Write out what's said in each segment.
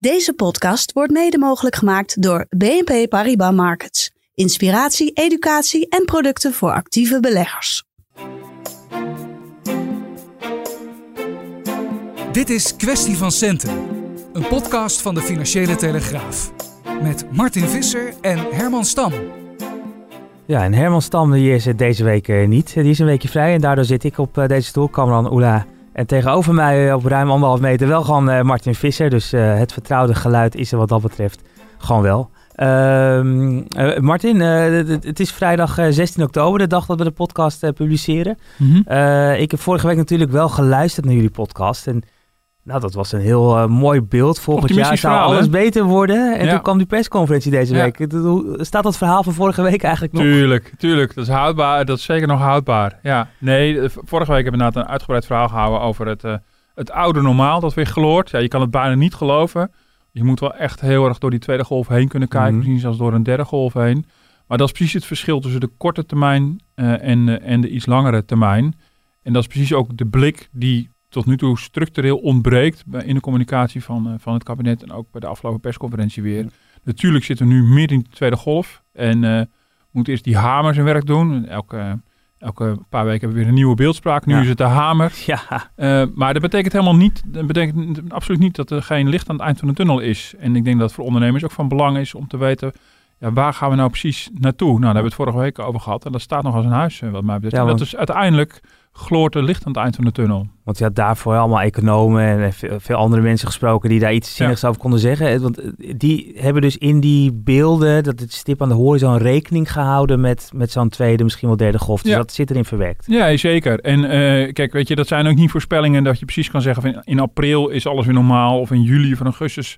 Deze podcast wordt mede mogelijk gemaakt door BNP Paribas Markets. Inspiratie, educatie en producten voor actieve beleggers. Dit is Kwestie van Centen, een podcast van de Financiële Telegraaf. Met Martin Visser en Herman Stam. Ja, en Herman Stam die is het deze week eh, niet. Die is een weekje vrij en daardoor zit ik op eh, deze stoel, Kamran Oela. En tegenover mij eh, op ruim anderhalf meter wel gewoon eh, Martin Visser. Dus eh, het vertrouwde geluid is er wat dat betreft gewoon wel. Ehm, eh, Martin, het- is vrijdag eh, 16 oktober, de dag dat we de podcast publiceren. Eh, ik heb vorige week natuurlijk wel geluisterd naar jullie podcast. En nou, dat was een heel eh, mooi beeld. Volgend jaar zou verhaal, alles hè? beter worden. En Ja. toen kwam die persconferentie deze week. Staat dat verhaal van vorige week eigenlijk nog? Tuurlijk, tuurlijk. Dat is houdbaar. Dat is zeker nog houdbaar. Ja, nee, eh, vorige week hebben we inderdaad een uitgebreid verhaal gehouden over het, eh, het oude normaal dat weer gloort. Ja, je kan het bijna niet geloven. Je moet wel echt heel erg door die tweede golf heen kunnen kijken. Mhm. Misschien zelfs door een derde golf heen. Maar dat is precies het verschil tussen de korte termijn en, en de iets langere termijn. En dat is precies ook de blik die tot nu toe structureel ontbreekt in de communicatie van, eh, van het kabinet en ook bij de afgelopen persconferentie weer. Natuurlijk zitten we nu midden in de tweede golf en eh moet eerst die hamer zijn werk doen. Elke, elke paar weken hebben we weer een nieuwe beeldspraak. Nu Ja. is het de hamer. Ja, Eh, maar dat betekent helemaal niet, dat betekent absoluut niet dat er geen licht aan het eind van de tunnel is. En ik denk dat het voor ondernemers ook van belang is om te weten, ja, waar gaan we nou precies naartoe? Nou, daar hebben we het vorige week over gehad. En dat staat nog als een huis, eh, wat mij betreft. Ja, dat is uiteindelijk gloort er licht aan het eind van de tunnel. Want je had daarvoor allemaal economen en veel, veel andere mensen gesproken die daar iets zinnigs over konden zeggen. Eh, Want eh, die hebben dus in die beelden, dat het stip aan de horizon, rekening gehouden met, met zo'n tweede, misschien wel derde golf. Dus Ja. dat zit erin verwerkt. Ja, zeker. En eh, kijk, weet je, dat zijn ook niet voorspellingen dat je precies kan zeggen van in april is alles weer normaal of in juli of in augustus.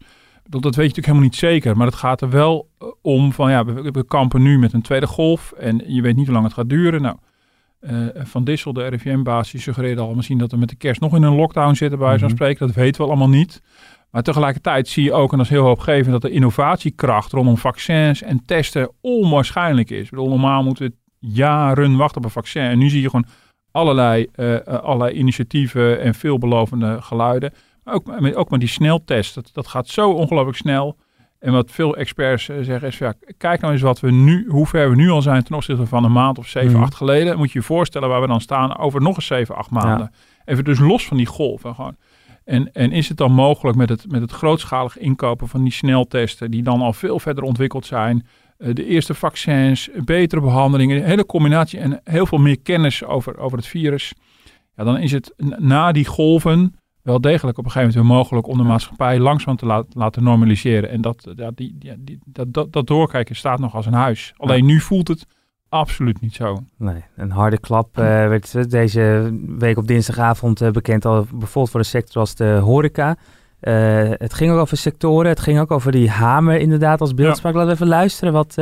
Dat, weet je natuurlijk helemaal niet zeker. Maar het gaat er wel eh, om van ja, we, we kampen nu met een tweede golf en je weet niet hoe lang het gaat duren. Nou, eh, Van Dissel, de RIVM-baas, die suggereerde al misschien dat we met de kerst nog in een lockdown zitten bij zo'n Mhm. spreken. Dat weten we allemaal niet. Maar tegelijkertijd zie je ook, en dat is heel hoopgevend, dat de innovatiekracht rondom vaccins en testen onwaarschijnlijk is. Ik bedoel, normaal moeten we jaren wachten op een vaccin. En nu zie je gewoon allerlei, eh, allerlei initiatieven en veelbelovende geluiden. Ook, met, ook met die sneltest, dat, dat gaat zo ongelooflijk snel. En wat veel experts eh, zeggen is, ja, kijk nou eens wat we nu, hoe ver we nu al zijn ten opzichte van een maand of zeven, Mhm. acht geleden. Moet je je voorstellen waar we dan staan over nog eens zeven, acht maanden. Even dus los van die golven gewoon. En, en is het dan mogelijk met het, met het grootschalig inkopen van die sneltesten, die dan al veel verder ontwikkeld zijn, eh, de eerste vaccins, betere behandelingen, de hele combinatie en heel veel meer kennis over, over het virus. Ja, dan is het na die golven wel degelijk op een gegeven moment weer mogelijk om de maatschappij langzaam te laten, laten normaliseren. En dat, ja, die, ja, die, dat, dat, dat doorkijken staat nog als een huis. Alleen nu voelt het absoluut niet zo. Nee, een harde klap eh, werd eh, deze week op dinsdagavond eh, bekend. Al bijvoorbeeld voor een sector als de horeca. Eh, het ging ook over sectoren. Het ging ook over die hamer inderdaad als beeldspraak. Laten we even luisteren wat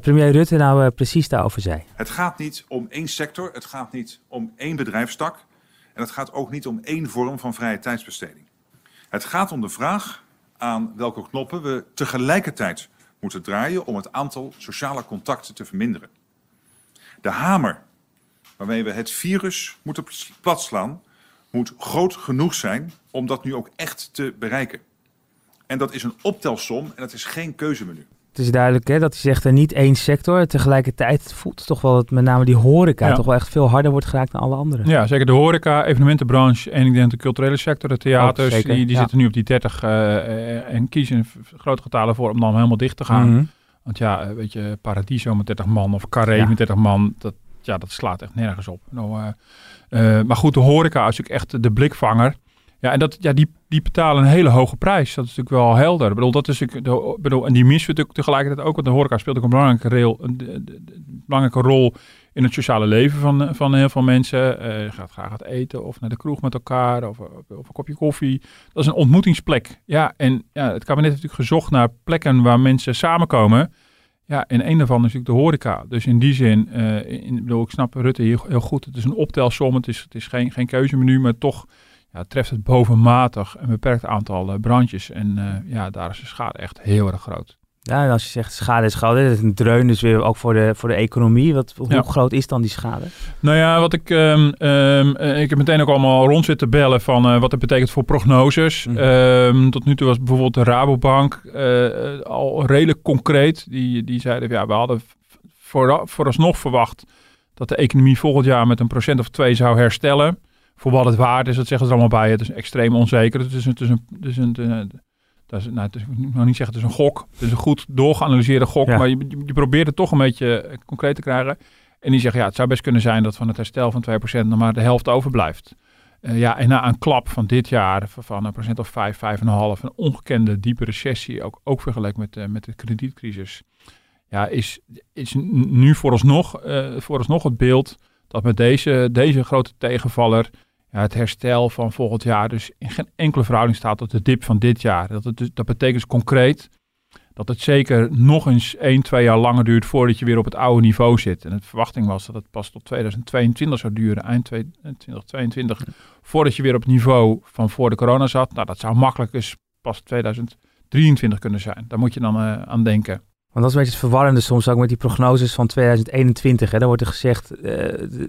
premier Rutte nou precies daarover zei. Het gaat niet om één sector, het gaat niet om één bedrijfstak en het gaat ook niet om één vorm van vrije tijdsbesteding. Het gaat om de vraag aan welke knoppen we tegelijkertijd moeten draaien om het aantal sociale contacten te verminderen. De hamer waarmee we het virus moeten pl- platslaan moet groot genoeg zijn om dat nu ook echt te bereiken. En dat is een optelsom en dat is geen keuzemenu. Het is duidelijk hè, dat hij zegt er niet één sector. Tegelijkertijd voelt het toch wel dat met name die horeca Ja. toch wel echt veel harder wordt geraakt dan alle anderen. Ja, zeker de horeca, evenementenbranche en ik denk de culturele sector, de theaters, die, die ja. zitten nu op die 30 eh, eh, en kiezen grote getalen voor om dan helemaal dicht te gaan. Mhm. Want ja, eh, weet je, Paradiso met 30 man of Carré Ja. met 30 man, dat, ja, dat slaat echt nergens op. Nou, eh, eh, maar goed, de horeca is natuurlijk echt de blikvanger. Ja, en dat, ja, die, die betalen een hele hoge prijs. Dat is natuurlijk wel helder. Bedoel, dat is ik bedoel, en die missen we natuurlijk tegelijkertijd ook. Want de horeca speelt ook een belangrijke, een, belangrijke rol in het sociale leven van, van heel veel mensen. Uh, je gaat graag uit eten of naar de kroeg met elkaar of, of, een kopje koffie. Dat is een ontmoetingsplek. Ja, en ja, het kabinet heeft natuurlijk gezocht naar plekken waar mensen samenkomen. Ja, en een daarvan is natuurlijk de horeca. Dus in die zin, in, bedoel, ik snap Rutte heel, heel, goed. Het is een optelsom, het is, het is geen, geen keuzemenu, maar toch ja, treft het bovenmatig een beperkt aantal uh, brandjes. En uh, ja, daar is de schade echt heel erg groot. Ja, en als je zegt schade is groot, is een dreun dus weer ook voor de, voor de economie. Wat, hoe groot is dan die schade? Nou ja, wat ik, um, um, ik heb meteen ook allemaal rond zitten bellen van uh, wat het betekent voor prognoses. Mm. Um, tot nu toe was bijvoorbeeld de Rabobank uh, al redelijk concreet. Die, die zeiden, ja, we hadden voor, vooralsnog verwacht dat de economie volgend jaar met een procent of twee zou herstellen. Voor wat het waard is, dat zeggen ze er allemaal bij. Het is extreem onzeker. Het is, het is een, het is een, dat is, nou, het is, ik moet nog niet zeggen, het is een gok. Het is een goed doorgeanalyseerde gok. Maar je, je, probeert het toch een beetje eh, concreet te krijgen. En die zeggen, ja, het zou best kunnen zijn dat van het herstel van 2% nog maar de helft overblijft. Uh, ja, en na een klap van dit jaar van een procent of 5, 5,5, een ongekende diepe recessie, ook, ook vergeleken met, uh, met de kredietcrisis, ja, is, is nu vooralsnog, uh, vooralsnog het beeld dat met deze, deze grote tegenvaller ja, het herstel van volgend jaar dus in geen enkele verhouding staat tot de dip van dit jaar. Dat, het dus, dat betekent dus concreet dat het zeker nog eens 1, 2 jaar langer duurt voordat je weer op het oude niveau zit. En de verwachting was dat het pas tot 2022 zou duren, eind 2022, voordat je weer op het niveau van voor de corona zat. Nou, dat zou makkelijk eens pas 2023 kunnen zijn. Daar moet je dan uh, aan denken. Want dat is een beetje het verwarrende soms ook met die prognoses van 2021. Hè. Dan wordt er gezegd, uh,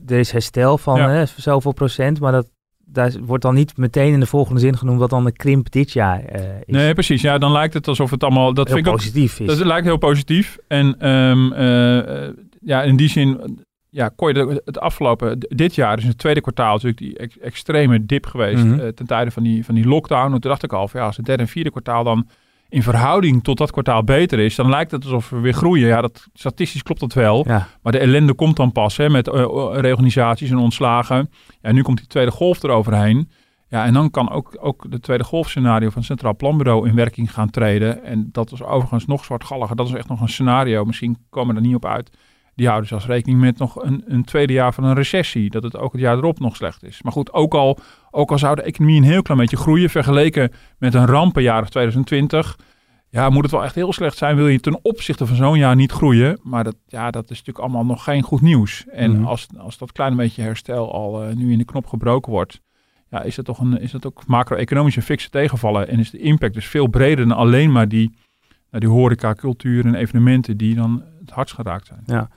er is herstel van ja. hè, zoveel procent, maar dat, daar wordt dan niet meteen in de volgende zin genoemd wat dan de krimp dit jaar uh, is. Nee, precies. Ja, dan lijkt het alsof het allemaal... Dat heel vind positief ik is. Dat lijkt heel positief. En um, uh, ja, in die zin ja, kon je het afgelopen... Dit jaar is het tweede kwartaal natuurlijk die ex extreme dip geweest mm -hmm. ten tijde van die, van die lockdown. En toen dacht ik al van ja, als het derde en vierde kwartaal dan in verhouding tot dat kwartaal beter is, dan lijkt het alsof we weer groeien. Ja, dat, statistisch klopt dat wel. Ja. Maar de ellende komt dan pas hè, met uh, reorganisaties en ontslagen. Ja, nu komt die tweede golf eroverheen. Ja, en dan kan ook, ook de tweede golfscenario van het Centraal Planbureau in werking gaan treden. En dat is overigens nog zwartgalliger. Dat is echt nog een scenario. Misschien komen we er niet op uit. Die houden zelfs rekening met nog een, een tweede jaar van een recessie. Dat het ook het jaar erop nog slecht is. Maar goed, ook al, ook al zou de economie een heel klein beetje groeien. Vergeleken met een rampenjaar 2020. Ja, moet het wel echt heel slecht zijn. Wil je ten opzichte van zo'n jaar niet groeien. Maar dat, ja, dat is natuurlijk allemaal nog geen goed nieuws. En Mhm. als, als dat klein beetje herstel al uh, nu in de knop gebroken wordt. Ja, is dat toch een, is dat ook macro-economische fikse tegenvallen. En is de impact dus veel breder dan alleen maar die, nou, die horeca, cultuur en evenementen die dan het hardst geraakt zijn. Ja.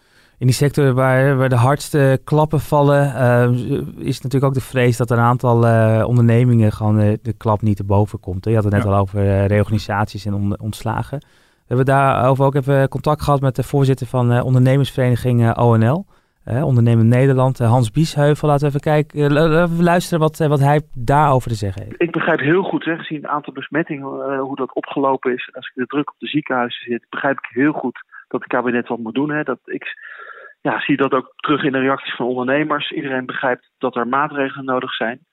In die sector waar, waar de hardste klappen vallen, uh, is natuurlijk ook de vrees dat een aantal uh, ondernemingen gewoon uh, de klap niet te boven komt. Hè? Je had het net Ja. al over reorganisaties en on ontslagen. We hebben daarover ook even contact gehad met de voorzitter van ondernemersvereniging ONL. Ondernemen Nederland, Hans Biesheuvel. Laten we even kijken, even luisteren wat, wat hij daarover te zeggen heeft. Ik begrijp heel goed, hè, gezien het aantal besmettingen, hoe dat opgelopen is. Als ik de druk op de ziekenhuizen zit, begrijp ik heel goed dat het kabinet wat moet doen. Hè. Dat ik ja, zie dat ook terug in de reacties van ondernemers. Iedereen begrijpt dat er maatregelen nodig zijn.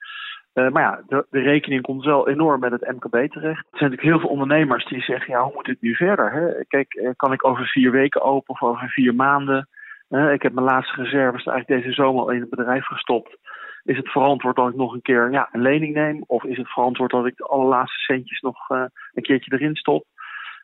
Uh, maar ja, de, rekening komt wel enorm met het MKB terecht. Er zijn natuurlijk heel veel ondernemers die zeggen, ja, hoe moet dit nu verder? Hè? Kijk, uh, kan ik over vier weken open of over vier maanden? Uh, ik heb mijn laatste reserves eigenlijk deze zomer al in het bedrijf gestopt. Is het verantwoord dat ik nog een keer ja, een lening neem? Of is het verantwoord dat ik de allerlaatste centjes nog een keertje erin stop?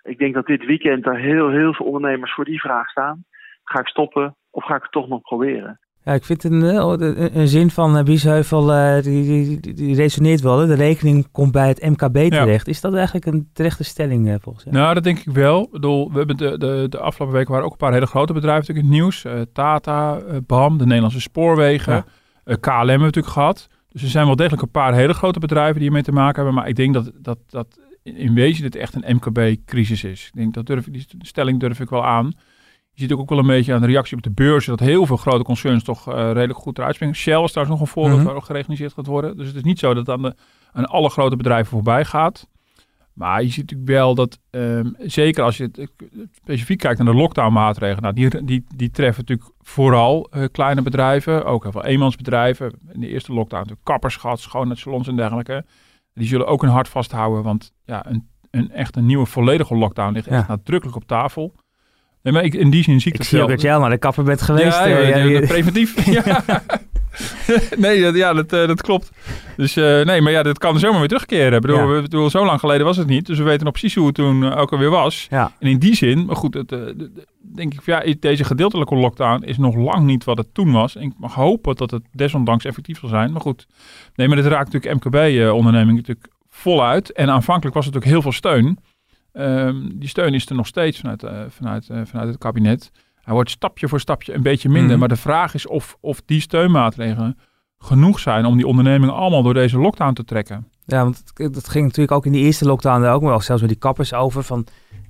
Ik denk dat dit weekend er heel, heel veel ondernemers voor die vraag staan. Ga ik stoppen of ga ik het toch nog proberen? Ja, ik vind een, een, een zin van uh, Biesheuvel, uh, die, die, die, resoneert wel. Hè? De rekening komt bij het MKB terecht. Ja. Is dat eigenlijk een terechte stelling uh, volgens jou? Nou, dat denk ik wel. Ik bedoel, we hebben de, de, de afgelopen weken waren ook een paar hele grote bedrijven natuurlijk in het nieuws. Uh, Tata, BAM, de Nederlandse Spoorwegen, ja. KLM hebben we natuurlijk gehad. Dus er zijn wel degelijk een paar hele grote bedrijven die hiermee te maken hebben. Maar ik denk dat, dat, dat in wezen dit echt een MKB-crisis is. Ik denk dat durf ik, die stelling durf ik wel aan. Je ziet ook wel een beetje aan de reactie op de beurs dat heel veel grote concerns toch uh, redelijk goed eruit springen. Shell is trouwens nog een voorbeeld -hmm. waar ook gereorganiseerd gaat worden. Dus het is niet zo dat het aan, de, aan alle grote bedrijven voorbij gaat. Maar je ziet natuurlijk wel dat, um, zeker als je het, specifiek kijkt naar de lockdown-maatregelen, nou, die, die, die treffen natuurlijk vooral uh, kleine bedrijven, ook heel veel eenmansbedrijven. In de eerste lockdown natuurlijk kappersgat, schoonheidssalons en dergelijke. Die zullen ook hun hart vasthouden, want ja, een, een echt een nieuwe volledige lockdown ligt echt nadrukkelijk op tafel. Nee, maar ik, in die zin zie ik, Ik het zie wel. ook dat jij al naar de kapper bent geweest. Ja, eh, ja, ja, ja, je- preventief. ja. nee, dat, ja, dat, eh, dat klopt. Dus eh, nee, maar ja, dat kan zomaar weer terugkeren. Ik bedoel, Ja. we- bedoel, zo lang geleden was het niet. Dus we weten nog precies hoe het toen ook alweer was. ja. En in die zin, maar goed, het, de- de- denk ik, ja, deze gedeeltelijke lockdown is nog lang niet wat het toen was. En ik mag hopen dat het desondanks effectief zal zijn. Maar goed, nee, maar dit raakt natuurlijk MKB-onderneming natuurlijk voluit. En aanvankelijk was er natuurlijk heel veel steun. Ehm, die steun is er nog steeds vanuit, eh, vanuit, eh, vanuit het kabinet. Hij wordt stapje voor stapje een beetje minder. Mhm. Maar de vraag is of, of die steunmaatregelen genoeg zijn om die ondernemingen allemaal door deze lockdown te trekken. Ja, want dat ging natuurlijk ook in die eerste lockdown er ook wel zelfs met die kappers over van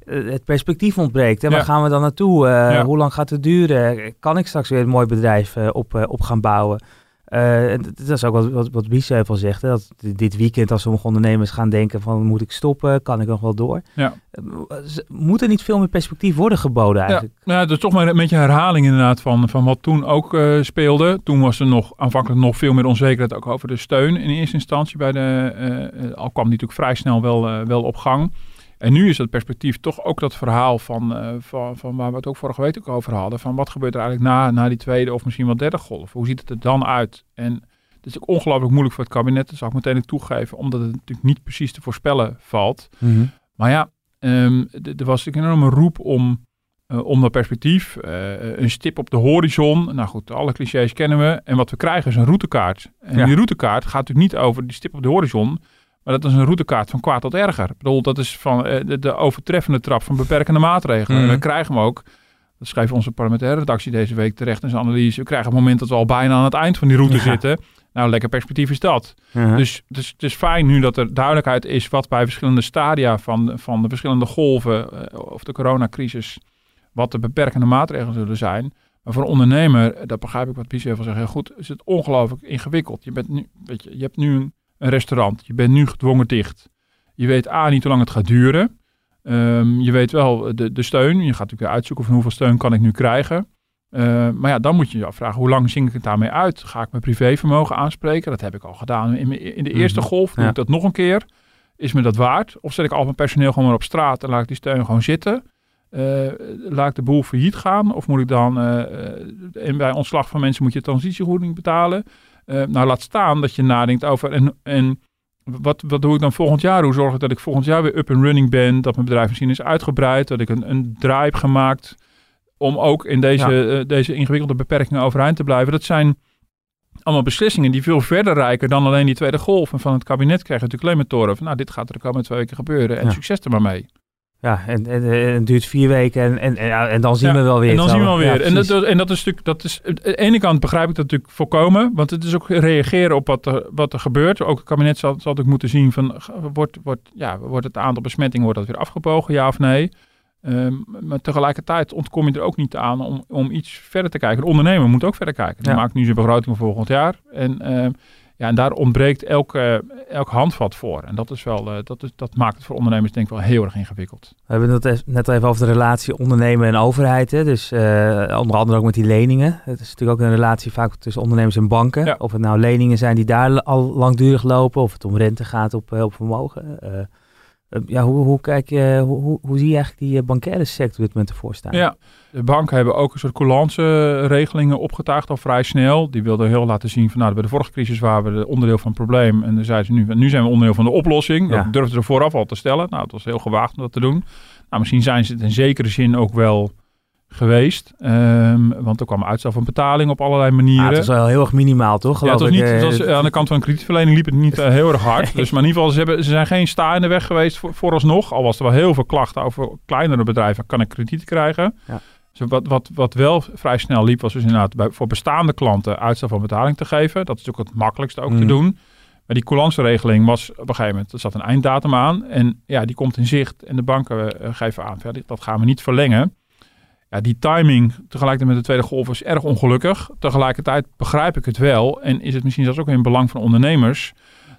eh, het perspectief ontbreekt. Hè? Waar Ja. gaan we dan naartoe? Ja. Hoe lang gaat het duren? Kan ik straks weer een mooi bedrijf op, op gaan bouwen? Eh, dat is ook wat, wat, wat Biesheuvel zegt. Hè? Dat dit weekend als sommige ondernemers gaan denken van moet ik stoppen? Kan ik nog wel door? Ja. Eh, Moet er niet veel meer perspectief worden geboden eigenlijk? Ja, nou, dat is toch maar een beetje herhaling inderdaad van, van wat toen ook eh, speelde. Toen was er nog aanvankelijk nog veel meer onzekerheid ook over de steun in eerste instantie. Bij de, al kwam die natuurlijk vrij snel wel, wel op gang. En nu is dat perspectief toch ook dat verhaal van, eh, van, van waar we het ook vorige week ook over hadden. Van wat gebeurt er eigenlijk na, na die tweede of misschien wel derde golf? Hoe ziet het er dan uit? En het is ook ongelooflijk moeilijk voor het kabinet, dat zal ik meteen ook toegeven. Omdat het natuurlijk niet precies te voorspellen valt. Mhm. Maar ja, ehm, er was natuurlijk een enorme roep om, eh, om dat perspectief. eh, een stip op de horizon. Nou goed, alle clichés kennen we. En wat we krijgen is een routekaart. En Ja. die routekaart gaat natuurlijk niet over die stip op de horizon. Maar dat is een routekaart van kwaad tot erger. Ik bedoel, dat is van eh, de, de overtreffende trap van beperkende maatregelen. Mhm. En we krijgen hem ook. Dat schreef onze parlementaire redactie deze week terecht in zijn analyse. We krijgen het moment dat we al bijna aan het eind van die route Ja. zitten. Nou, lekker perspectief is dat. Mhm. Dus het is, het is fijn nu dat er duidelijkheid is wat bij verschillende stadia van, van de verschillende golven eh, of de coronacrisis, wat de beperkende maatregelen zullen zijn. Maar voor een ondernemer, dat begrijp ik wat Pies even zegt, heel goed, is het ongelooflijk ingewikkeld. Je, bent nu, weet je, je hebt nu een, een restaurant, je bent nu gedwongen dicht. Je weet A, niet hoe lang het gaat duren. Ehm, je weet wel de, de steun. Je gaat natuurlijk uitzoeken van hoeveel steun kan ik nu krijgen. Eh, maar ja, dan moet je je afvragen, hoe lang zing ik het daarmee uit? Ga ik mijn privévermogen aanspreken? Dat heb ik al gedaan in, mijn- in de eerste Mhm. golf. Doe Ja. ik dat nog een keer? Is me dat waard? Of zet ik al mijn personeel gewoon maar op straat en laat ik die steun gewoon zitten? Eh, laat ik de boel failliet gaan? Of moet ik dan, eh, eh, en bij ontslag van mensen moet je transitievergoeding betalen? Eh, nou, laat staan dat je nadenkt over, en, en wat, wat doe ik dan volgend jaar? Hoe zorg ik dat ik volgend jaar weer up and running ben? Dat mijn bedrijf misschien is uitgebreid? Dat ik een, een draai heb gemaakt om ook in deze, eh, deze ingewikkelde beperkingen overeind te blijven? Dat zijn allemaal beslissingen die veel verder reiken dan alleen die tweede golf. En van het kabinet krijg je natuurlijk alleen maar toren van, nou, dit gaat er de komende twee weken gebeuren en Ja. succes er maar mee. Ja, en, en, en het duurt vier weken en, en, en, dan zien Ja, we wel weer. En dan zien we wel. Ja, weer. en, dat, en dat is natuurlijk, dat is, aan de ene kant begrijp ik dat natuurlijk volkomen, want het is ook reageren op wat er, wat er gebeurt. Ook het kabinet zal, zal natuurlijk moeten zien van, wordt, wordt, ja, wordt het aantal besmettingen wordt dat weer afgebogen, ja of nee? Ehm, maar tegelijkertijd ontkom je er ook niet aan om, om iets verder te kijken. De ondernemer moet ook verder kijken. Die Ja. maakt nu zijn begroting voor volgend jaar. En, ehm, ja, en daar ontbreekt elk, eh, elk handvat voor. En dat, is wel, eh, dat, is, dat maakt het voor ondernemers denk ik wel heel erg ingewikkeld. We hebben het net- even over de relatie ondernemer en overheid. Hè? Dus eh, onder andere ook met die leningen. Het is natuurlijk ook een relatie vaak tussen ondernemers en banken. Ja. Of het nou leningen zijn die daar al langdurig lopen, of het om rente gaat op, op vermogen. Eh, eh, ja, hoe, hoe, kijk je, hoe, hoe, zie je eigenlijk die eh, bankaire sector op dit moment ervoor staan? Ja, de banken hebben ook een soort coulance-regelingen opgetuigd al vrij snel. Die wilden heel laten zien van, nou, bij de vorige crisis waren we de onderdeel van het probleem. En dan zeiden ze nu, nu zijn we onderdeel van de oplossing. Dat durfden ze vooraf al te stellen. Nou, het was heel gewaagd om dat te doen. Nou, misschien zijn ze het in zekere zin ook wel geweest. Ehm, want er kwam uitstel van betaling op allerlei manieren. Ah, het is wel heel erg minimaal, toch? Ja, het was niet, het eh, was, aan de kant van de kredietverlening liep het niet eh, heel erg hard. Dus, maar in ieder geval, ze, hebben, ze zijn geen sta in de weg geweest voor, vooralsnog. Al was er wel heel veel klachten over kleinere bedrijven. Kan ik krediet krijgen? Ja. Dus wat, wat, wat wel vrij snel liep, was dus inderdaad bij, voor bestaande klanten uitstel van betaling te geven. Dat is ook het makkelijkste ook te Mhm. doen. Maar die coulance-regeling was op een gegeven moment, er zat een einddatum aan. En ja, die komt in zicht. En de banken eh, geven aan, ja, dat gaan we niet verlengen. Ja, die timing tegelijkertijd met de tweede golf is erg ongelukkig. Tegelijkertijd begrijp ik het wel. En is het misschien zelfs ook in het belang van ondernemers...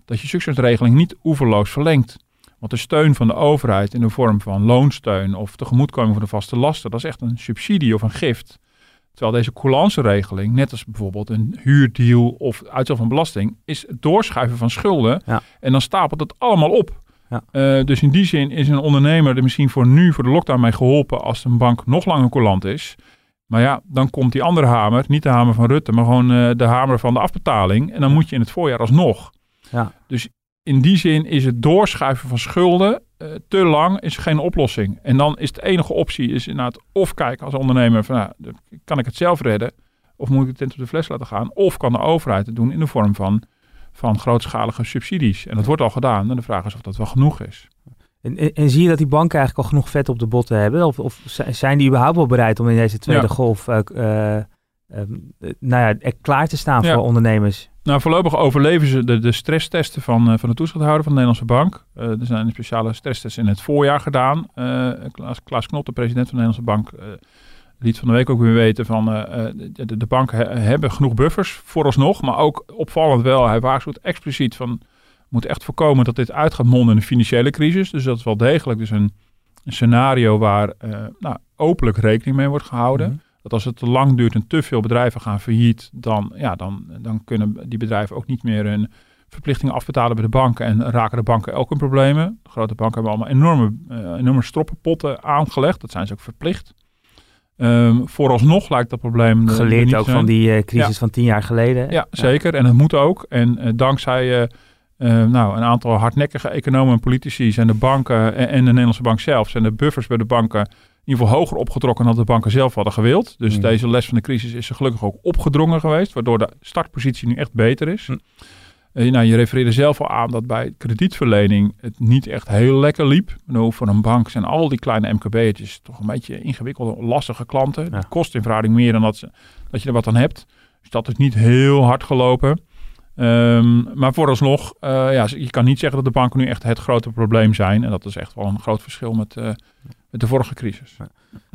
dat je zulke soort regeling niet oeverloos verlengt. Want de steun van de overheid in de vorm van loonsteun... of tegemoetkoming van de vaste lasten... dat is echt een subsidie of een gift. Terwijl deze coulance-regeling, net als bijvoorbeeld een huurdeal... of uitstel van belasting... is het doorschuiven van schulden. Ja. En dan stapelt het allemaal op. Ja. Eh, dus in die zin is een ondernemer er misschien voor nu, voor de lockdown mee geholpen als een bank nog langer coulant is. Maar ja, dan komt die andere hamer, niet de hamer van Rutte, maar gewoon eh, de hamer van de afbetaling. En dan moet je in het voorjaar alsnog. Ja. Dus in die zin is het doorschuiven van schulden eh, te lang is geen oplossing. En dan is de enige optie is inderdaad of kijken als ondernemer van nou, kan ik het zelf redden? Of moet ik het tent op de fles laten gaan? Of kan de overheid het doen in de vorm van, van grootschalige subsidies? En dat wordt al gedaan. En de vraag is of dat wel genoeg is. En, en, en zie je dat die banken eigenlijk al genoeg vet op de botten hebben? Of, of zi- zijn die überhaupt wel bereid om in deze tweede Ja. golf eh, eh, nou ja, er klaar te staan Ja. voor ondernemers? Nou, voorlopig overleven ze de, de stresstesten van, van de toezichthouder van de Nederlandse Bank. Er zijn speciale stresstests in het voorjaar gedaan. Eh, Klaas, Klaas Knot, de president van de Nederlandse Bank, liet van de week ook weer weten van eh, eh, de, de, banken he- hebben genoeg buffers vooralsnog. Maar ook opvallend wel, hij waarschuwt expliciet van moet echt voorkomen dat dit uit gaat monden in een financiële crisis. Dus dat is wel degelijk dus een, een scenario waar eh, nou, openlijk rekening mee wordt gehouden. Mhm. Dat als het te lang duurt en te veel bedrijven gaan failliet, dan, ja, dan, dan kunnen die bedrijven ook niet meer hun verplichtingen afbetalen bij de banken. En raken de banken ook in problemen. De grote banken hebben allemaal enorme, eh, enorme stroppenpotten aangelegd. Dat zijn ze ook verplicht. Ehm, vooralsnog lijkt dat probleem. er Geleerd niet ook zijn. van die eh, crisis Ja. van tien jaar geleden. Ja, zeker. En dat moet ook. En eh, dankzij eh, eh, nou, een aantal hardnekkige economen en politici zijn de banken en, en de Nederlandse bank zelf, zijn de buffers bij de banken in ieder geval hoger opgetrokken dan de banken zelf hadden gewild. Dus Mhm. deze les van de crisis is er gelukkig ook opgedrongen geweest, waardoor de startpositie nu echt beter is. Hm. Eh, nou, je refereerde zelf al aan dat bij kredietverlening het niet echt heel lekker liep. Nou, voor een bank zijn al die kleine MKB'tjes toch een beetje ingewikkelde, lastige klanten. Ja. Het kost in verhouding meer dan dat, ze, dat je er wat aan hebt. Dus dat is niet heel hard gelopen. Ehm, maar vooralsnog, eh ja, je kan niet zeggen dat de banken nu echt het grote probleem zijn. En dat is echt wel een groot verschil met, eh, met de vorige crisis.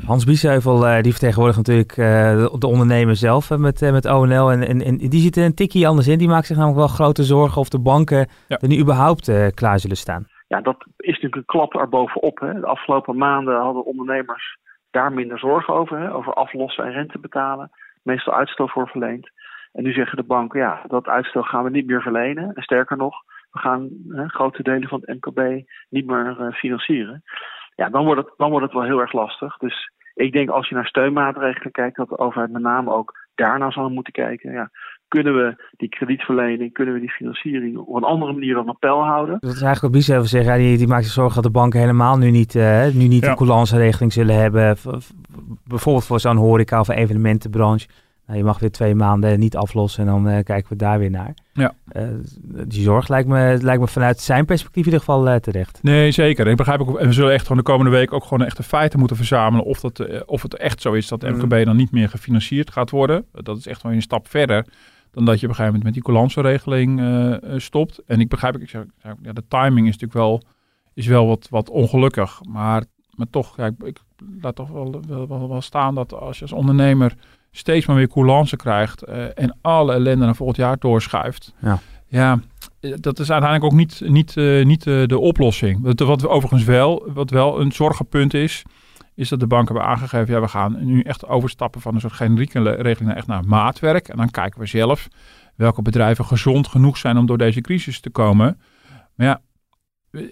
Hans Biesheuvel, eh, die vertegenwoordigt natuurlijk eh, de, de ondernemer zelf eh, met, met ONL. En, en, en die ziet er een tikkie anders in. Die maakt zich namelijk wel grote zorgen of de banken Ja. er nu überhaupt eh, klaar zullen staan. Ja, dat is natuurlijk een klap erbovenop. Hè. De afgelopen maanden hadden ondernemers daar minder zorgen over. Hè. Over aflossen en rente betalen. Meestal uitstel voor verleend. En nu zeggen de banken, ja, dat uitstel gaan we niet meer verlenen. En sterker nog, we gaan hè, grote delen van het MKB niet meer eh, financieren. Ja, dan wordt, het, dan wordt het wel heel erg lastig. Dus ik denk als je naar steunmaatregelen kijkt, dat de overheid met name ook daarna zal moeten kijken. Ja, kunnen we die kredietverlening, kunnen we die financiering op een andere manier aan de peil houden? Dat is eigenlijk wat zegt. Ja, die, die maakt zich zorgen dat de banken helemaal nu niet, eh, nu niet Ja. die coulance-regeling zullen hebben. Bijvoorbeeld voor zo'n horeca of evenementenbranche. Nou, je mag weer twee maanden niet aflossen en dan eh, kijken we daar weer naar. Ja. Eh, die zorg lijkt me, lijkt me vanuit zijn perspectief in ieder geval eh, terecht. Nee, zeker. Ik begrijp ook, en we zullen echt gewoon de komende week ook gewoon echte feiten moeten verzamelen. Of, dat, of het echt zo is dat de Mm. MKB dan niet meer gefinancierd gaat worden. Dat is echt wel een stap verder dan dat je op een gegeven moment met die coulance-regeling stopt. En ik begrijp, ik zeg, ja, de timing is natuurlijk wel, is wel wat, wat ongelukkig. Maar, maar toch, ja, ik, ik laat toch wel, wel, wel, wel staan dat als je als ondernemer steeds maar weer coulance krijgt eh, en alle ellende naar volgend jaar doorschuift. Ja. ja eh, dat is uiteindelijk ook niet, niet, eh, niet de oplossing. Wat, wat overigens wel, wat wel een zorgenpunt is, is dat de banken hebben aangegeven, ja, we gaan nu echt overstappen van een soort generieke regeling naar echt naar maatwerk. En dan kijken we zelf welke bedrijven gezond genoeg zijn om door deze crisis te komen. Maar ja,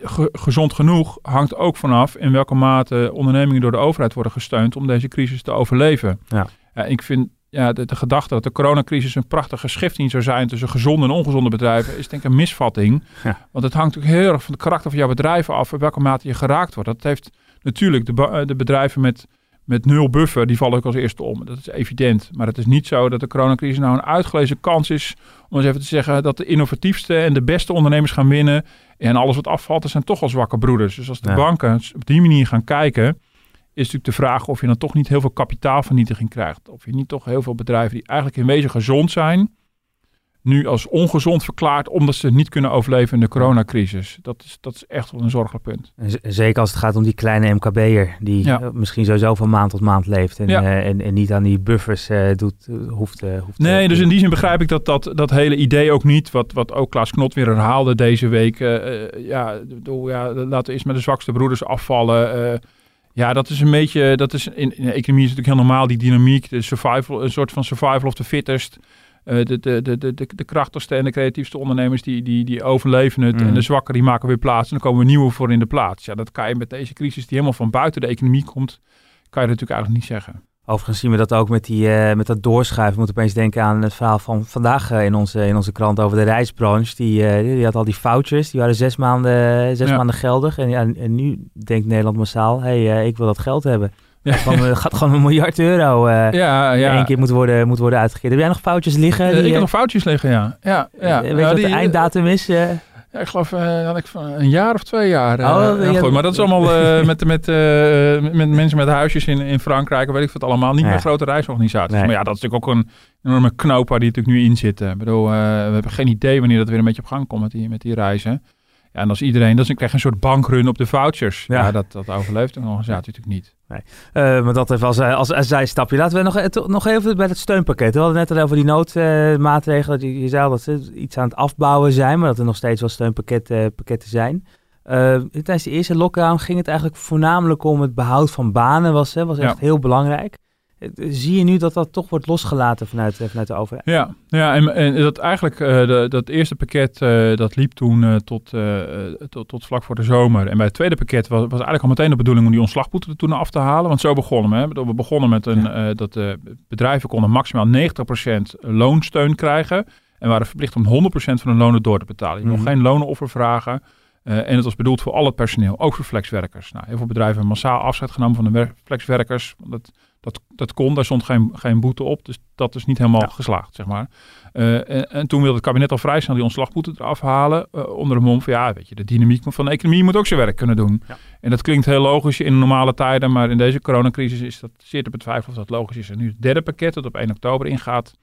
ge- gezond genoeg hangt ook vanaf in welke mate ondernemingen door de overheid worden gesteund om deze crisis te overleven. Ja. Ja, ik vind ja, de, de gedachte dat de coronacrisis een prachtige schifting zou zijn tussen gezonde en ongezonde bedrijven, is denk ik een misvatting. Ja. Want het hangt natuurlijk heel erg van het karakter van jouw bedrijf af, in welke mate je geraakt wordt. Dat heeft natuurlijk de, eh, de bedrijven met, met nul buffer, die vallen ook als eerste om. Dat is evident. Maar het is niet zo dat de coronacrisis nou een uitgelezen kans is om eens even te zeggen dat de innovatiefste en de beste ondernemers gaan winnen. En alles wat afvalt, dat zijn toch al zwakke broeders. Dus als de Ja. banken op die manier gaan kijken, is natuurlijk de vraag of je dan toch niet heel veel kapitaalvernietiging krijgt. Of je niet toch heel veel bedrijven die eigenlijk in wezen gezond zijn, nu als ongezond verklaart omdat ze niet kunnen overleven in de coronacrisis. Dat is, dat is echt wel een zorgelijk punt. Zeker als het gaat om die kleine MKB'er die Ja. eh, misschien sowieso van maand tot maand leeft en, Ja. eh, en, en niet aan die buffers eh, doet, eh, hoeft, hoeft Nee, dus in die zin begrijp ik dat, dat, dat hele idee ook niet. Wat, wat ook Klaas Knot weer herhaalde deze week. ja, bedoel, ja, laten we eens met de zwakste broeders afvallen. Eh. ja, dat is een beetje. Dat is in, in de economie is natuurlijk heel normaal, die dynamiek. De survival, een soort van survival of the fittest. de, de, de, de, de krachtigste en de creatiefste ondernemers die, die, die overleven het. En Mm. de zwakken die maken weer plaats. En dan komen er nieuwe voor in de plaats. Ja, dat kan je met deze crisis die helemaal van buiten de economie komt, kan je dat natuurlijk eigenlijk niet zeggen. Overigens zien we dat ook met, die, eh, met dat doorschuiven. Ik moet opeens denken aan het verhaal van vandaag eh, in, onze, in onze krant over de reisbranche. Die, eh, die had al die vouchers, die waren zes maanden, zes Ja. maanden geldig. En, ja, en nu denkt Nederland massaal, hé, hey, ik wil dat geld hebben. Ja. Het gaat gewoon, een miljard euro eh Ja, ja. één keer moet worden, moet worden uitgekeerd. Heb jij nog foutjes liggen? Die, ik heb nog foutjes liggen, ja. ja, ja. weet je Ja, wat die- de einddatum is? Ja, ik geloof dat ik van een jaar of twee jaar. eh, Oh, ja, goed, maar dat is allemaal eh, met, met, met, mensen met huisjes in, in Frankrijk, weet ik wat allemaal. Niet Ja. meer grote reisorganisaties. Nee. Maar ja, dat is natuurlijk ook een enorme knoop waar die natuurlijk nu in zitten. Ik bedoel, we hebben geen idee wanneer dat weer een beetje op gang komt met die, met die reizen. Ja, en als iedereen, dat is, krijg je een soort bankrun op de vouchers. Ja. Ja, dat, dat overleeft een organisatie natuurlijk niet. Eh, maar dat even als, eh, als, als zijstapje. Laten we nog, eh, nog even bij het steunpakket. We hadden net al over die noodmaatregelen. je, je zei al dat ze iets aan het afbouwen zijn, maar dat er nog steeds wel steunpakketten pakketten zijn. Tijdens de eerste lockdown ging het eigenlijk voornamelijk om het behoud van banen. Was, hè, was echt Ja. heel belangrijk. Eh, Zie je nu dat dat toch wordt losgelaten vanuit, eh, vanuit de overheid? Ja, ja en, en dat eigenlijk eh, de, dat eerste pakket dat liep toen tot, tot, tot vlak voor de zomer. En bij het tweede pakket was, was eigenlijk al meteen de bedoeling om die ontslagboete er toen af te halen. Want zo begonnen we. Hè. We begonnen met een, dat de bedrijven konden maximaal 90% loonsteun krijgen. En waren verplicht om 100% van hun lonen door te betalen. Je mocht Mhm. geen lonenoffer vragen. En het was bedoeld voor al het personeel, ook voor flexwerkers. Nou, heel veel bedrijven hebben massaal afscheid genomen van de wer- flexwerkers. want Dat, dat, dat kon, daar stond geen, geen boete op. Dus dat is niet helemaal Ja. geslaagd, zeg maar. Eh, en, en toen wilde het kabinet al vrij snel die ontslagboete eraf halen. eh, onder de mom van, ja, weet je, de dynamiek van de economie moet ook zijn werk kunnen doen. Ja. En dat klinkt heel logisch in normale tijden. Maar in deze coronacrisis is dat zeer te betwijfelen of dat logisch is. En nu het derde pakket, dat op 1 oktober ingaat,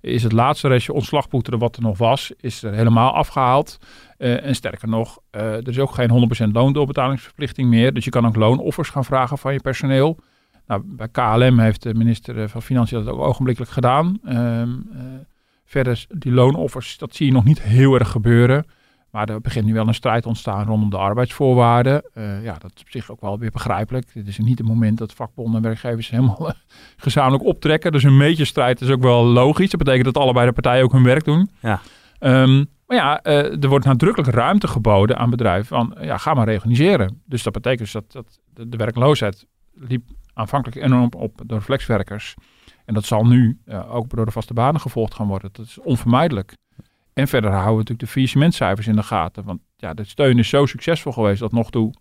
is het laatste restje ontslagboete wat er nog was, is er helemaal afgehaald. Eh, en sterker nog, er is ook geen 100% loondoorbetalingsverplichting meer. Dus je kan ook loonoffers gaan vragen van je personeel. Nou, bij KLM heeft de minister eh, van Financiën dat ook ogenblikkelijk gedaan. Ehm, eh, verder, die loonoffers, dat zie je nog niet heel erg gebeuren. Maar er begint nu wel een strijd te ontstaan rondom de arbeidsvoorwaarden. Eh, ja, dat is op zich ook wel weer begrijpelijk. Dit is niet het moment dat vakbonden en werkgevers helemaal gezamenlijk optrekken. Dus een beetje strijd is ook wel logisch. Dat betekent dat allebei de partijen ook hun werk doen. Ja. Ehm, maar ja, er wordt nadrukkelijk ruimte geboden aan bedrijven van ja, ga maar reorganiseren. Dus dat betekent dus dat, dat de, de werkloosheid liep aanvankelijk enorm op, op door flexwerkers. En dat zal nu eh, ook door de vaste banen gevolgd gaan worden. Dat is onvermijdelijk. En verder houden we natuurlijk de faillissementcijfers in de gaten. Want ja, de steun is zo succesvol geweest dat nog toe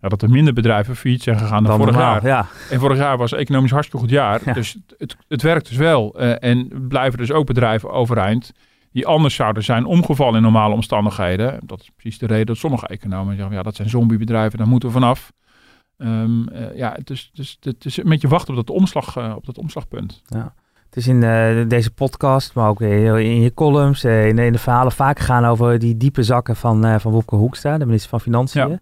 ja, dat er minder bedrijven failliet zijn gegaan dan, vorig jaar. Ja. En vorig jaar was economisch hartstikke goed jaar. Ja. Dus het, het, het werkt dus wel. Eh, en blijven dus ook bedrijven overeind die anders zouden zijn omgevallen in normale omstandigheden. Dat is precies de reden dat sommige economen zeggen, ja, dat zijn zombiebedrijven, daar moeten we vanaf. Ehm eh, ja, dus, dus het is een beetje wachten op dat, omslag, eh, op dat omslagpunt. Het is in eh, deze podcast, maar ook in, je columns, in, in de verhalen vaak gegaan over die diepe zakken van, van Wopke Hoekstra, de minister van Financiën. Ja.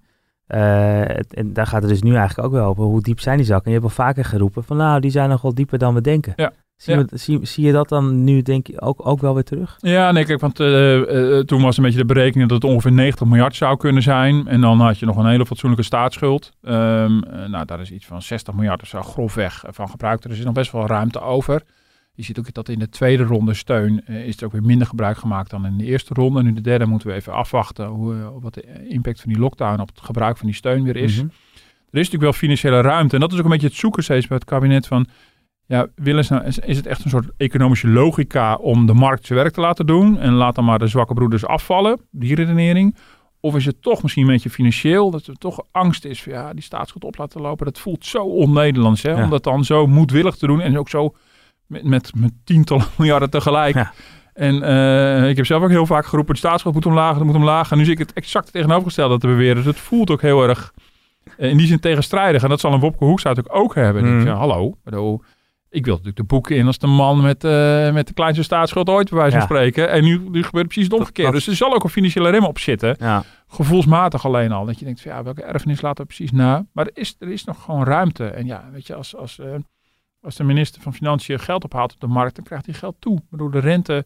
Het- en daar gaat het dus nu eigenlijk ook wel over. Hoe diep zijn die zakken? En je hebt al vaker geroepen van nou, die zijn nog wel dieper dan we denken. Ja. Zie, Ja. zie, zie je dat dan nu denk je ook, ook wel weer terug? Ja, nee, kijk, want eh, eh, toen was een beetje de berekening dat het ongeveer 90 miljard zou kunnen zijn. En dan had je nog een hele fatsoenlijke staatsschuld. Ehm, eh, nou, daar is iets van 60 miljard of zo grofweg van gebruikt. Er is nog best wel ruimte over. Je ziet ook dat in de tweede ronde steun eh, is er ook weer minder gebruik gemaakt dan in de eerste ronde. En in de derde moeten we even afwachten hoe, eh, wat de impact van die lockdown op het gebruik van die steun weer is. Mhm. Er is natuurlijk wel financiële ruimte. En dat is ook een beetje het zoeken steeds bij het kabinet van... Ja, willen ze nou, is, is het echt een soort economische logica om de markt zijn werk te laten doen... en laat dan maar de zwakke broeders afvallen, die redenering... Of is het toch misschien een beetje financieel, dat er toch angst is van ja, die staatsschuld op laten lopen. Dat voelt zo on-Nederlands, hè? Ja. om dat dan zo moedwillig te doen en ook zo met, met, met tientallen miljarden tegelijk. Ja. En eh, ik heb zelf ook heel vaak geroepen, de staatsschuld moet omlaag, dat moet omlaag. En nu zie ik het exact tegenovergestelde te beweren. Dus het voelt ook heel erg eh, in die zin tegenstrijdig. En dat zal een Wopke Hoekstra natuurlijk ook hebben. Mm. Ik zeg, hallo, bedoel, ik wil natuurlijk de boeken in als de man met, eh, met de kleinste staatsschuld ooit, bij wijze van Ja. spreken. En nu, nu gebeurt precies het omgekeerde. dat- Dus er zal ook een financiële rem op zitten Ja. gevoelsmatig alleen al. Dat je denkt, van, ja, welke erfenis laten we precies na? Maar er is, er is nog gewoon ruimte. En ja, weet je, als, als, eh, als de minister van Financiën geld ophaalt op de markt, dan krijgt hij geld toe. Bedoel, de rente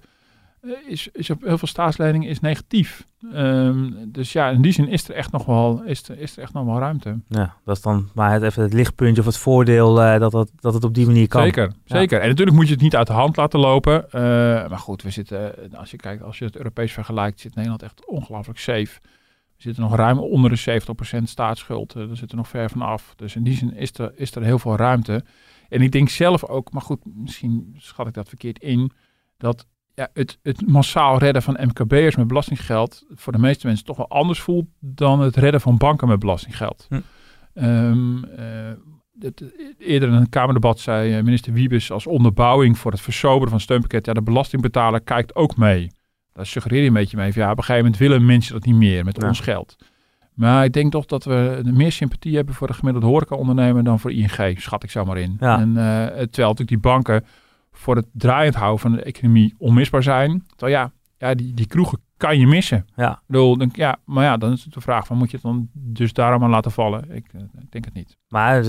is, is op heel veel staatsleningen is negatief. Ehm, dus ja, in die zin is er echt nog wel, is er, is er echt nog wel ruimte. Ja, dat is dan maar het, even het lichtpuntje of het voordeel uh, dat, dat, dat het op die manier kan. Zeker, zeker. En natuurlijk moet je het niet uit de hand laten lopen. Uh, maar goed, we zitten, als je kijkt, als je het Europees vergelijkt, zit Nederland echt ongelooflijk safe. We zitten nog ruim onder de 70% staatsschuld. Uh, daar zitten nog ver van af. Dus in die zin is er, is er heel veel ruimte. En ik denk zelf ook, maar goed, misschien schat ik dat verkeerd in, dat ja, het, het massaal redden van MKB'ers met belastinggeld voor de meeste mensen toch wel anders voelt dan het redden van banken met belastinggeld. Hm. Um, het, eerder in een Kamerdebat zei eh, minister Wiebes als onderbouwing voor het versoberen van steunpakket, ja, de belastingbetaler kijkt ook mee. Daar suggereer je een beetje mee van ja, op een gegeven moment willen mensen dat niet meer met ons geld. Maar ik denk toch dat we meer sympathie hebben voor de gemiddelde horecaondernemer dan voor ING, schat ik zo maar in. En uh, terwijl natuurlijk die banken voor het draaiend houden van de economie onmisbaar zijn. Terwijl ja, ja die, die kroegen kan je missen. Ja. Ik bedoel, ja, maar ja, dan is het de vraag van moet je het dan dus daarom aan laten vallen? Ik, eh, ik denk het niet. Maar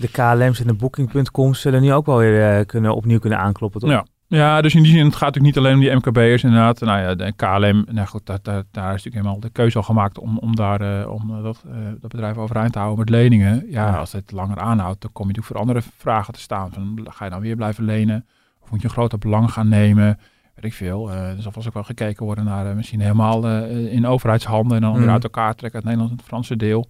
de KLM's en de Booking.coms zullen nu ook wel weer uh, kunnen, opnieuw kunnen aankloppen, toch? Ja. Ja, dus in die zin, het gaat natuurlijk niet alleen om die MKB'ers inderdaad. Nou ja, de KLM, nou goed, daar, daar, daar is natuurlijk helemaal de keuze al gemaakt om, om daar uh, om dat, uh, dat bedrijf overeind te houden met leningen. Ja, ja, als het langer aanhoudt, dan kom je natuurlijk voor andere vragen te staan. Van, ga je dan weer blijven lenen? Of moet je een groter belang gaan nemen? Weet ik veel. Uh, er zal vast ook wel gekeken worden naar misschien helemaal in overheidshanden en dan mm. weer uit elkaar trekken het Nederlands en het Franse deel.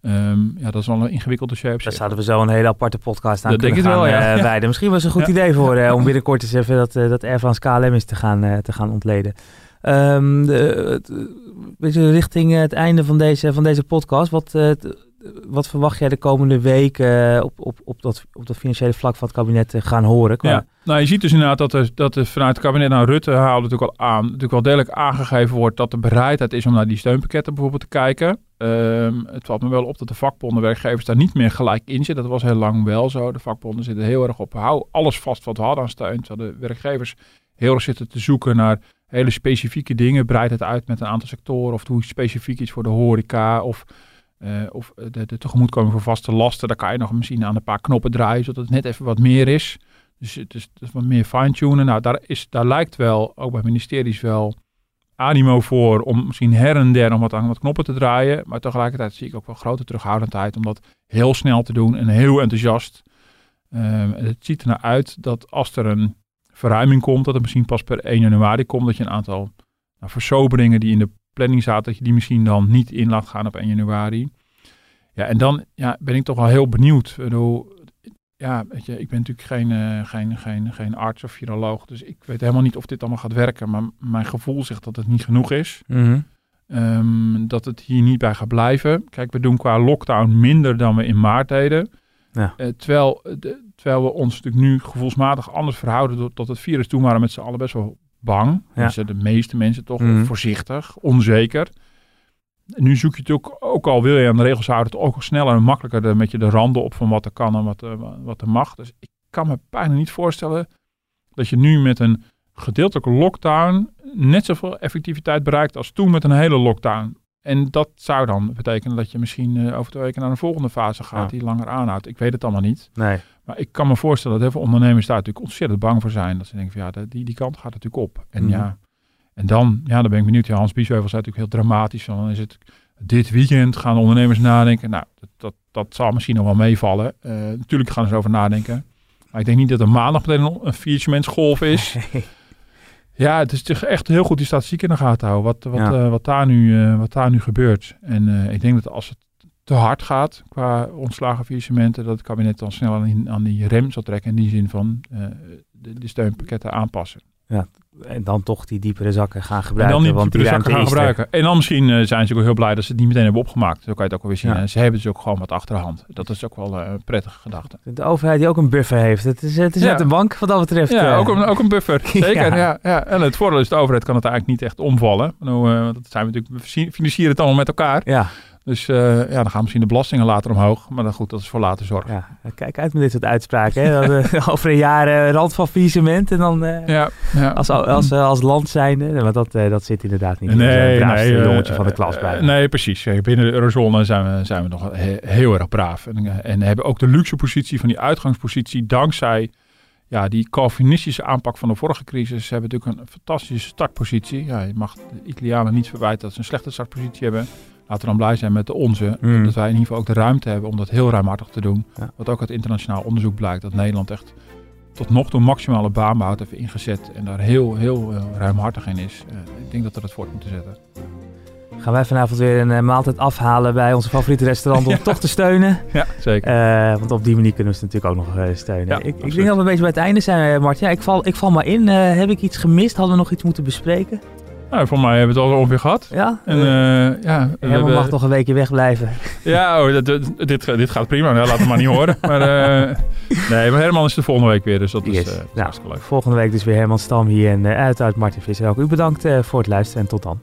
Um, ja, dat is wel een ingewikkeld dossier. Daar zouden we zo een hele aparte podcast aan dat kunnen gaan wel, ja. uh, wijden. Misschien was het een goed idee voor om binnenkort eens even dat, dat Air France KLM is te gaan, te gaan ontleden. Um, de, de, richting het einde van deze, van deze podcast. Wat, wat verwacht jij de komende weken op, op, op, dat, op dat financiële vlak van het kabinet gaan horen? Ja, nou je ziet dus inderdaad dat er, dat er vanuit het kabinet, nou Rutte haalde natuurlijk al aan, natuurlijk wel degelijk aangegeven wordt dat de bereidheid is om naar die steunpakketten bijvoorbeeld te kijken. Um, het valt me wel op dat de vakbonden werkgevers daar niet meer gelijk in zitten. Dat was heel lang wel zo. De vakbonden zitten heel erg op hou alles vast wat we hadden aan steun. Terwijl de werkgevers heel erg zitten te zoeken naar hele specifieke dingen. Breid het uit met een aantal sectoren of hoe specifiek iets voor de horeca of, uh, of de, de tegemoetkoming voor vaste lasten. Daar kan je nog misschien aan een paar knoppen draaien zodat het net even wat meer is. Dus het is, is wat meer fine-tunen. Nou, daar, is, daar lijkt wel, ook bij ministeries wel animo voor om misschien her en der nog wat aan wat knoppen te draaien. Maar tegelijkertijd zie ik ook wel grote terughoudendheid om dat heel snel te doen en heel enthousiast. Um, het ziet er naar uit dat als er een verruiming komt, dat het misschien pas per 1 januari komt, dat je een aantal nou, versoberingen die in de planning zaten, dat je die misschien dan niet in laat gaan op 1 januari. Ja, en dan ja, ben ik toch wel heel benieuwd. Bedoel, ja, weet je, ik ben natuurlijk geen, uh, geen, geen, geen arts of viroloog, dus ik weet helemaal niet of dit allemaal gaat werken. Maar mijn gevoel zegt dat het niet genoeg is. Mm um, dat het hier niet bij gaat blijven. Kijk, we doen qua lockdown minder dan we in maart deden. Ja. Uh, terwijl, de, terwijl we ons natuurlijk nu gevoelsmatig anders verhouden tot het virus. Toen waren we met z'n allen best wel bang. Ja. Dus de meeste mensen toch mm voorzichtig, onzeker nu zoek je natuurlijk ook al wil je aan de regels houden, het ook sneller en makkelijker de, met je de randen op van wat er kan en wat, uh, wat er mag. Dus ik kan me bijna niet voorstellen dat je nu met een gedeeltelijke lockdown net zoveel effectiviteit bereikt als toen met een hele lockdown. En dat zou dan betekenen dat je misschien uh, over twee weken naar een volgende fase gaat die langer aanhoudt. Ik weet het allemaal niet. Nee. Maar ik kan me voorstellen dat heel veel ondernemers daar natuurlijk ontzettend bang voor zijn. Dat ze denken van ja, die, die kant gaat natuurlijk op. En mhm. ja, en dan, ja, dan ben ik benieuwd. Ja, Hans Biesheuvel zei natuurlijk heel dramatisch. Dan is het dit weekend gaan ondernemers nadenken. Nou, dat, dat, dat zal misschien nog wel meevallen. Uh, natuurlijk gaan ze erover nadenken. Maar ik denk niet dat er maandag meteen een, een is. Ja, het is toch echt heel goed die statistiek in de gaten houden. Wat, wat, uh, wat, daar, nu, uh, wat daar nu gebeurt. En ik denk dat als het te hard gaat qua ontslagen dat het kabinet dan snel aan die, aan die rem zal trekken. In die zin van de, de steunpakketten aanpassen. Ja, en dan toch die diepere zakken gaan gebruiken. En dan die diepere zakken gaan gebruiken. En dan misschien uh, zijn ze ook heel blij dat ze het niet meteen hebben opgemaakt. Zo kan je het ook wel weer zien. Ja. Ze hebben dus ook gewoon wat achterhand. Dat is ook wel uh, een prettige gedachte. De overheid die ook een buffer heeft. Het is, het is ja. net een bank wat dat betreft. Ja, uh, ook, een, ook een buffer. Zeker. ja. Ja, En het voordeel is, de overheid kan het eigenlijk niet echt omvallen. Nou, dat zijn we natuurlijk, we financieren het allemaal met elkaar. Ja. Dus uh, ja, dan gaan misschien de belastingen later omhoog. Maar dan goed, dat is voor later zorg. Ja, kijk uit met dit soort uitspraken. Hè? Eh, over een jaar uh, rand van faillissement. En dan ja, ja. Als, als, als land zijnde. Maar dat, dat zit inderdaad niet nee, in. Nee, jongetje van de klas bij. nee, precies. Binnen de eurozone zijn we, zijn we nog heel erg braaf. En, en hebben ook de luxe positie van die uitgangspositie dankzij ja, die Calvinistische aanpak van de vorige crisis hebben natuurlijk een fantastische startpositie. Ja, je mag de Italianen niet verwijten dat ze een slechte startpositie hebben. Laten we dan blij zijn met de onze. Mm. Dat wij in ieder geval ook de ruimte hebben om dat heel ruimhartig te doen. Ja. Wat ook uit internationaal onderzoek blijkt. Dat Nederland echt tot nog toe maximale baanbouw heeft ingezet. En daar heel, heel, eh, ruimhartig in is. Eh, ik denk dat we dat voort moeten zetten. Gaan wij vanavond weer een eh, maaltijd afhalen bij onze favoriete restaurant om Ja. toch te steunen. Ja, zeker. Want op die manier kunnen we ze natuurlijk ook nog steunen. Ja, ik, ik denk dat we een beetje bij het einde zijn, Mart. Ja, ik val, ik val maar in. Heb ik iets gemist? Hadden we nog iets moeten bespreken? Nou, voor mij hebben we het al ongeveer gehad. Ja? En eh, ja, we Herman hebben- mag nog een weekje wegblijven. Ja, oh, dit, dit gaat prima. Nou, laat het maar niet horen. Maar, eh, nee, maar Herman is de volgende week weer, dus dat is, Yes. is Nou, leuk. Volgende week dus weer Herman Stam hier en eh, uit uit Martin Visser. Ook u bedankt voor het luisteren en tot dan.